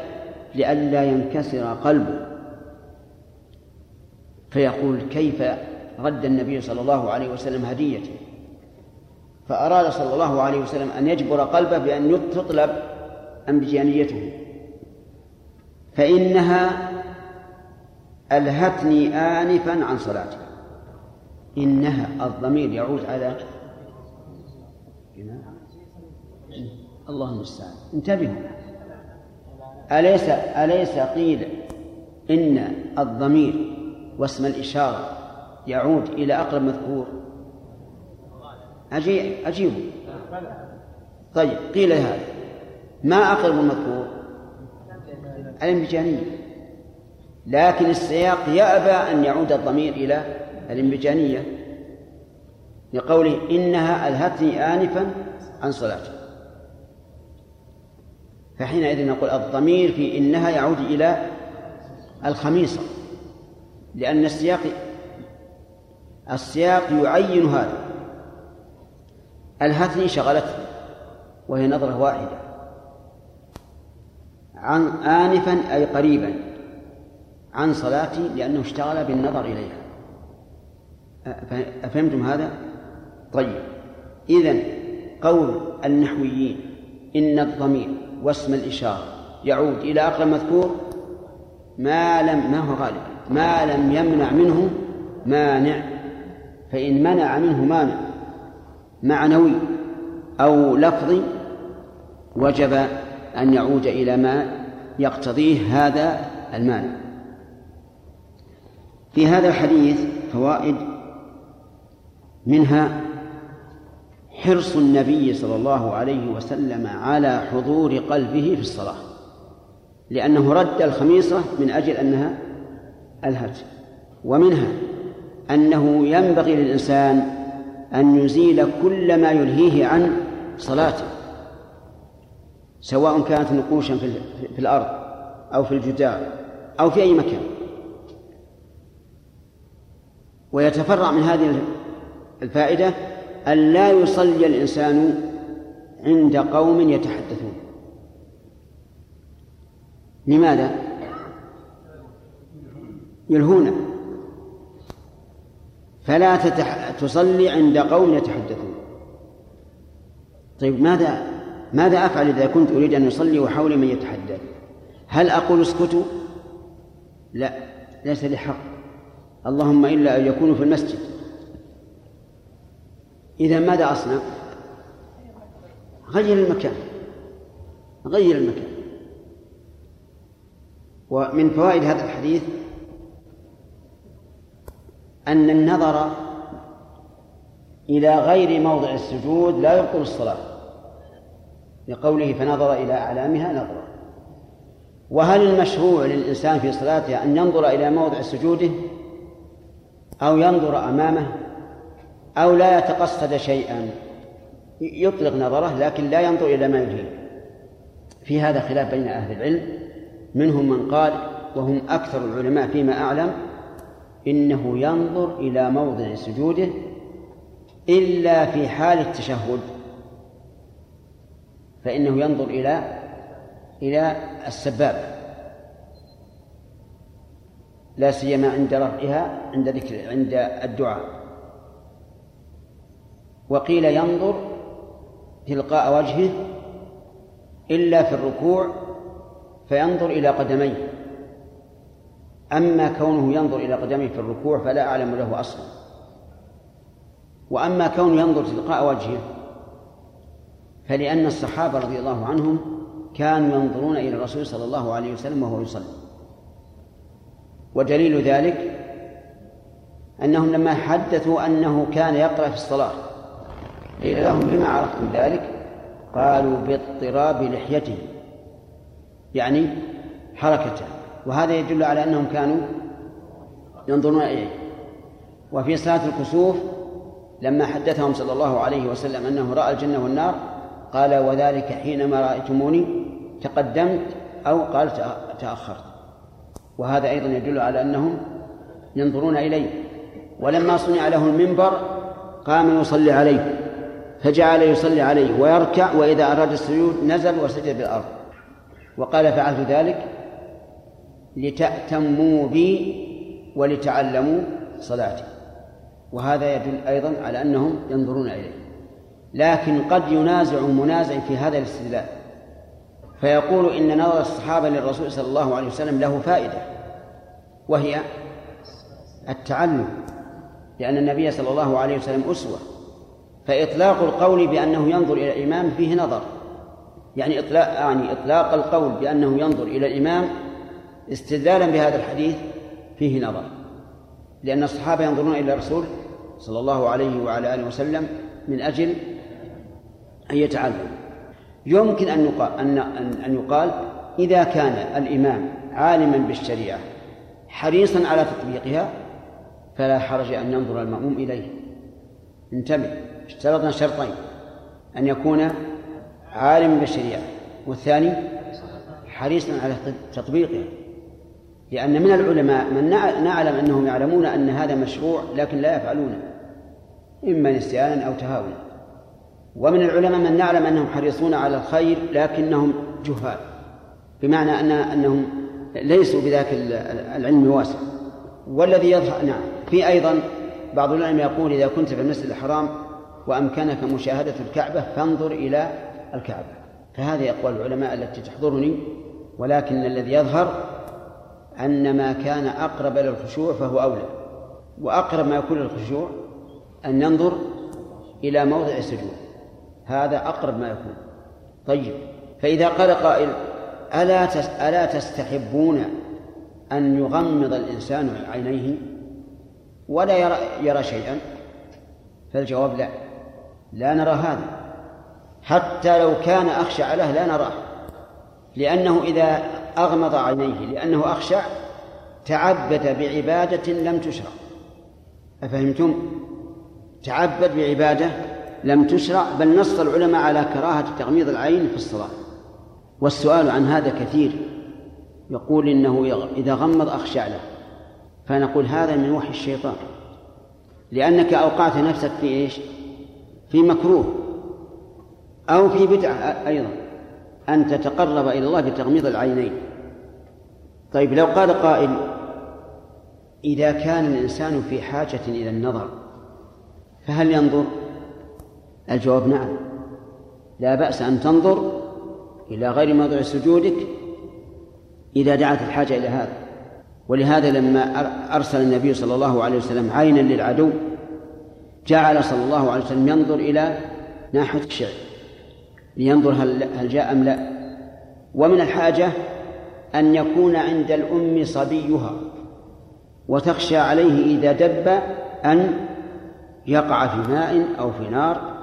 لئلا ينكسر قلبه. فيقول كيف رد النبي صلى الله عليه وسلم هديتي فأراد صلى الله عليه وسلم أن يجبر قلبه بأن تطلب أنبجانيته فإنها ألهتني آنفا عن صلاتي. إنها الضمير يعود على الله المستعان. انتبهوا أليس أليس قيل إن الضمير واسم الإشارة يعود إلى أقرب مذكور؟ عجيب عجيب طيب قيل هذا. ما أقرب المذكور الإنبجانية. لكن السياق يأبى أن يعود الضمير إلى الإنبجانية لقوله إنها ألهتني آنفا عن صلاتي. فحينئذ نقول الضمير في إنها يعود إلى الخميصة لأن السياق السياق يعين هذا. ألهتني شغلتني وهي نظرة واحدة. عن آنفا أي قريبا عن صلاتي لأنه اشتغل بالنظر إليها. أفهمتم هذا؟ طيب. إذن قول النحويين إن الضمير واسم الإشارة. يعود إلى أقرب مذكور ما لم ما هو غالب؟ ما لم يمنع منه مانع. فإن منع منه مانع معنوي أو لفظي وجب أن يعود إلى ما يقتضيه هذا المانع. في هذا الحديث فوائد منها حرص النبي صلى الله عليه وسلم على حضور قلبه في الصلاة لأنه رد الخميصة من أجل أنها ألهت ومنها أنه ينبغي للإنسان أن يزيل كل ما يلهيه عن صلاته سواء كانت نقوشا في الأرض أو في الجدار أو في أي مكان. ويتفرع من هذه الفائدة أن لا يصلي الإنسان عند قوم يتحدثون. لماذا؟ يلهونه فلا تتح... تصلي عند قوم يتحدثون. طيب ماذا ماذا أفعل إذا كنت أريد أن أصلي وحولي من يتحدث؟ هل أقول اسكتوا؟ لا ليس لي حق اللهم إلا أن يكونوا في المسجد. إذا ماذا أصنع؟ غير المكان. غير المكان. ومن فوائد هذا الحديث أن النظر إلى غير موضع السجود لا يبطل الصلاة. لقوله فنظر إلى أعلامها نظرا وهل المشروع للإنسان في صلاته أن ينظر إلى موضع سجوده أو ينظر أمامه؟ أو لا يتقصد شيئا. يطلق نظره لكن لا ينظر إلى ما يلهيه في هذا خلاف بين أهل العلم. منهم من قال وهم أكثر العلماء فيما أعلم إنه ينظر إلى موضع سجوده إلا في حال التشهد. فإنه ينظر إلى إلى السبابة لا سيما عند رفعها عند ذكر عند الدعاء. وقيل ينظر تلقاء وجهه إلا في الركوع فينظر إلى قدميه. أما كونه ينظر إلى قدميه في الركوع فلا أعلم له أصلا. وأما كونه ينظر تلقاء وجهه فلأن الصحابة رضي الله عنهم كانوا ينظرون إلى الرسول صلى الله عليه وسلم وهو يصلي. ودليل ذلك أنهم لما حدثوا أنه كان يقرأ في الصلاة. قيل لهم بما عرفتم ذلك قالوا باضطراب لحيته يعني حركته وهذا يدل على أنهم كانوا ينظرون إليه. وفي صلاة الكسوف لما حدثهم صلى الله عليه وسلم أنه رأى الجنة والنار قال وذلك حينما رأيتموني تقدمت أو قال تأخرت وهذا أيضا يدل على أنهم ينظرون إليه. ولما صنع له المنبر قام يصلي عليه. فجعل يصلي عليه ويركع وإذا أراد السجود نزل وسجد بالأرض وقال فعلت ذلك لتأتموا بي ولتعلموا صلاتي. وهذا يدل أيضا على أنهم ينظرون إليه. لكن قد ينازع منازع في هذا الاستدلال. فيقول إن نظر الصحابة للرسول صلى الله عليه وسلم له فائدة وهي التعلم. لأن النبي صلى الله عليه وسلم أسوة. فإطلاق القول بأنه ينظر إلى الإمام فيه نظر. يعني إطلاق يعني إطلاق القول بأنه ينظر إلى الإمام استدلالا بهذا الحديث فيه نظر. لأن الصحابة ينظرون إلى الرسول صلى الله عليه وعلى آله وسلم من أجل أن يتعلم. يمكن أن يقال أن أن يقال إذا كان الإمام عالما بالشريعة حريصا على تطبيقها فلا حرج أن ينظر المأموم إليه. انتبه. اشترطنا شرطين. أن يكون عالما بالشريعة والثاني حريصا على تطبيقها لأن من العلماء من نعلم أنهم يعلمون أن هذا مشروع لكن لا يفعلونه إما نسيانا أو تهاونا. ومن العلماء من نعلم أنهم حريصون على الخير لكنهم جهال. بمعنى أن أنهم ليسوا بذاك العلم الواسع والذي يظهر نعم في أيضا بعض العلماء يقول إذا كنت في المسجد الحرام وأمكنك مشاهدة الكعبة فانظر إلى الكعبة. فهذه أقوال العلماء التي تحضرني ولكن الذي يظهر أن ما كان أقرب إلى الخشوع فهو أولى. وأقرب ما يكون للخشوع أن ينظر إلى موضع السجود. هذا أقرب ما يكون. طيب فإذا قال قائل ألا ألا تستحبون أن يغمض الإنسان عينيه ولا يرى, يرى شيئا؟ فالجواب لا. لا نرى هذا. حتى لو كان أخشع له لا نراه. لأنه إذا أغمض عينيه لأنه أخشع تعبد بعبادة لم تشرع. أفهمتم؟ تعبد بعبادة لم تشرع بل نص العلماء على كراهة تغميض العين في الصلاة. والسؤال عن هذا كثير. يقول إنه إذا غمض أخشع له فنقول هذا من وحي الشيطان. لأنك أوقعت نفسك في إيش؟ في مكروه أو في بدعة أيضا أن تتقرب إلى الله بتغميض العينين. طيب لو قال قائل إذا كان الإنسان في حاجة إلى النظر فهل ينظر؟ الجواب نعم. لا بأس أن تنظر إلى غير موضع سجودك إذا دعت الحاجة إلى هذا. ولهذا لما أرسل النبي صلى الله عليه وسلم عينا للعدو جعل صلى الله عليه وسلم ينظر إلى ناحية الشعر لينظر هل, هل جاء أم لا. ومن الحاجة أن يكون عند الأم صبيها وتخشى عليه إذا دب أن يقع في ماء أو في نار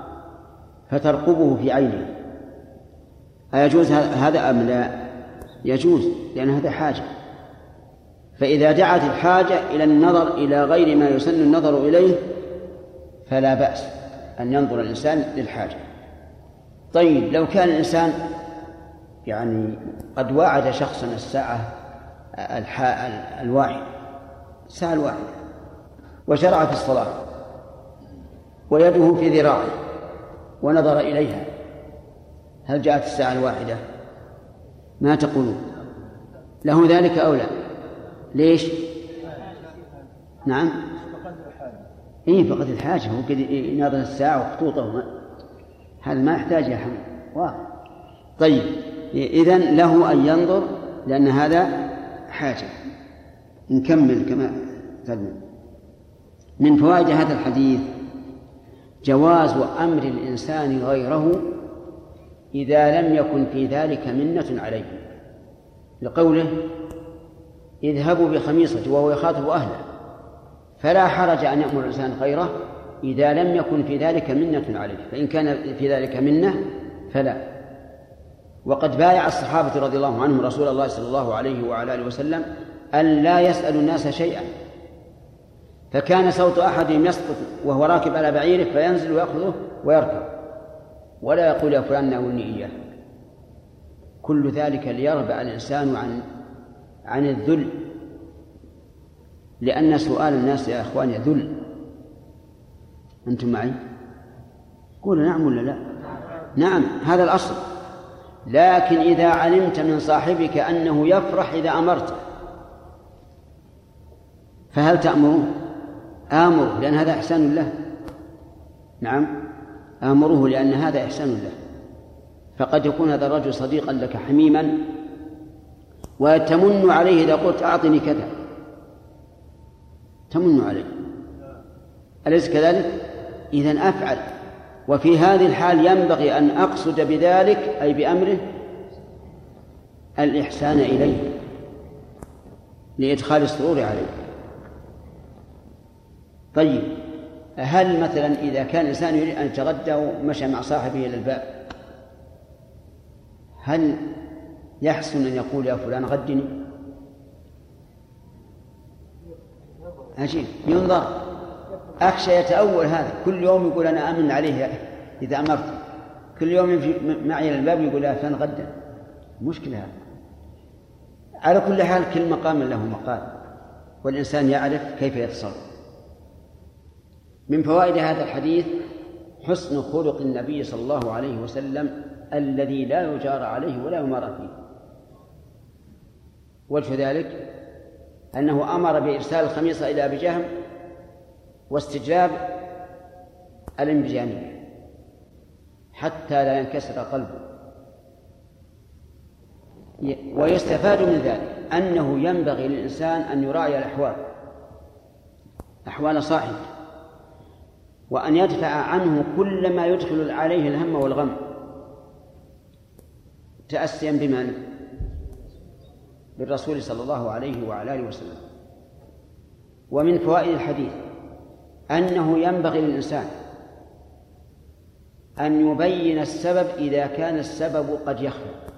فترقبه في عينه. أيجوز هذا أم لا؟ يجوز لأن هذا حاجة. فإذا دعت الحاجة إلى النظر إلى غير ما يسن النظر إليه فلا بأس أن ينظر الإنسان للحاجة طيب لو كان الإنسان يعني قد وعد شخصا الساعة الواحدة الساعة الواحدة وشرع في الصلاة ويده في ذراعه ونظر إليها هل جاءت الساعة الواحدة؟ ما تقولون؟ له ذلك أو لا؟ ليش؟ نعم إيه فقد الحاجة. هو قد يناظر الساعة وخطوطه. هذا ما يحتاج يا حمد. واضح. طيب إذا له أن ينظر لأن هذا حاجة. نكمل كما قلنا. من فوائد هذا الحديث جواز أمر الإنسان غيره إذا لم يكن في ذلك منة عليه. لقوله اذهبوا بخميصتي وهو يخاطب أهله. فلا حرج أن يأمر الإنسان غيره إذا لم يكن في ذلك منة عليه فإن كان في ذلك منة فلا. وقد بايع الصحابة رضي الله عنهم رسول الله صلى الله عليه وعلى آله وسلم أن لا يسأل الناس شيئا. فكان صوت أحدهم يسقط وهو راكب على بعيره فينزل ويأخذه ويركب. ولا يقول يا فلان ناولني إياه. كل ذلك ليربع الإنسان عن عن الذل. لأن سؤال الناس يا إخوان ذل أنتم معي؟ قولوا نعم ولا لا؟ نعم هذا الأصل لكن إذا علمت من صاحبك أنه يفرح إذا أمرته فهل تأمره؟ آمره لأن هذا إحسان له نعم آمره لأن هذا إحسان له فقد يكون هذا الرجل صديقا لك حميما وتمن عليه إذا قلت أعطني كذا تمن عليه. أليس كذلك؟ إذا أفعل. وفي هذه الحال ينبغي أن أقصد بذلك أي بأمره الإحسان إليه لإدخال السرور عليه. طيب هل مثلا إذا كان الإنسان يريد أن يتغدى ومشى مع صاحبه إلى الباب هل يحسن أن يقول يا فلان غدني؟ عجيب. ينظر. أخشى يتأول هذا. كل يوم يقول أنا أمن عليه إذا أمرت. كل يوم يمشي معي إلى الباب يقول يا فلان غدا؟ مشكلة هذا على كل حال كل مقام له مقال. والإنسان يعرف كيف يتصرف. من فوائد هذا الحديث حسن خلق النبي صلى الله عليه وسلم الذي لا يجار عليه ولا يمار فيه. وجه ذلك أنه أمر بإرسال الخميصة إلى أبي جهم واستجلاب الانبجامية حتى لا ينكسر قلبه ويستفاد من ذلك أنه ينبغي للإنسان أن يراعي الأحوال أحوال صاحبه وأن يدفع عنه كل ما يدخل عليه الهم والغم تأسيا بمن؟ بالرسول صلى الله عليه وعلى آله وسلم. ومن فوائد الحديث أنه ينبغي للإنسان أن يبين السبب إذا كان السبب قد يخفى.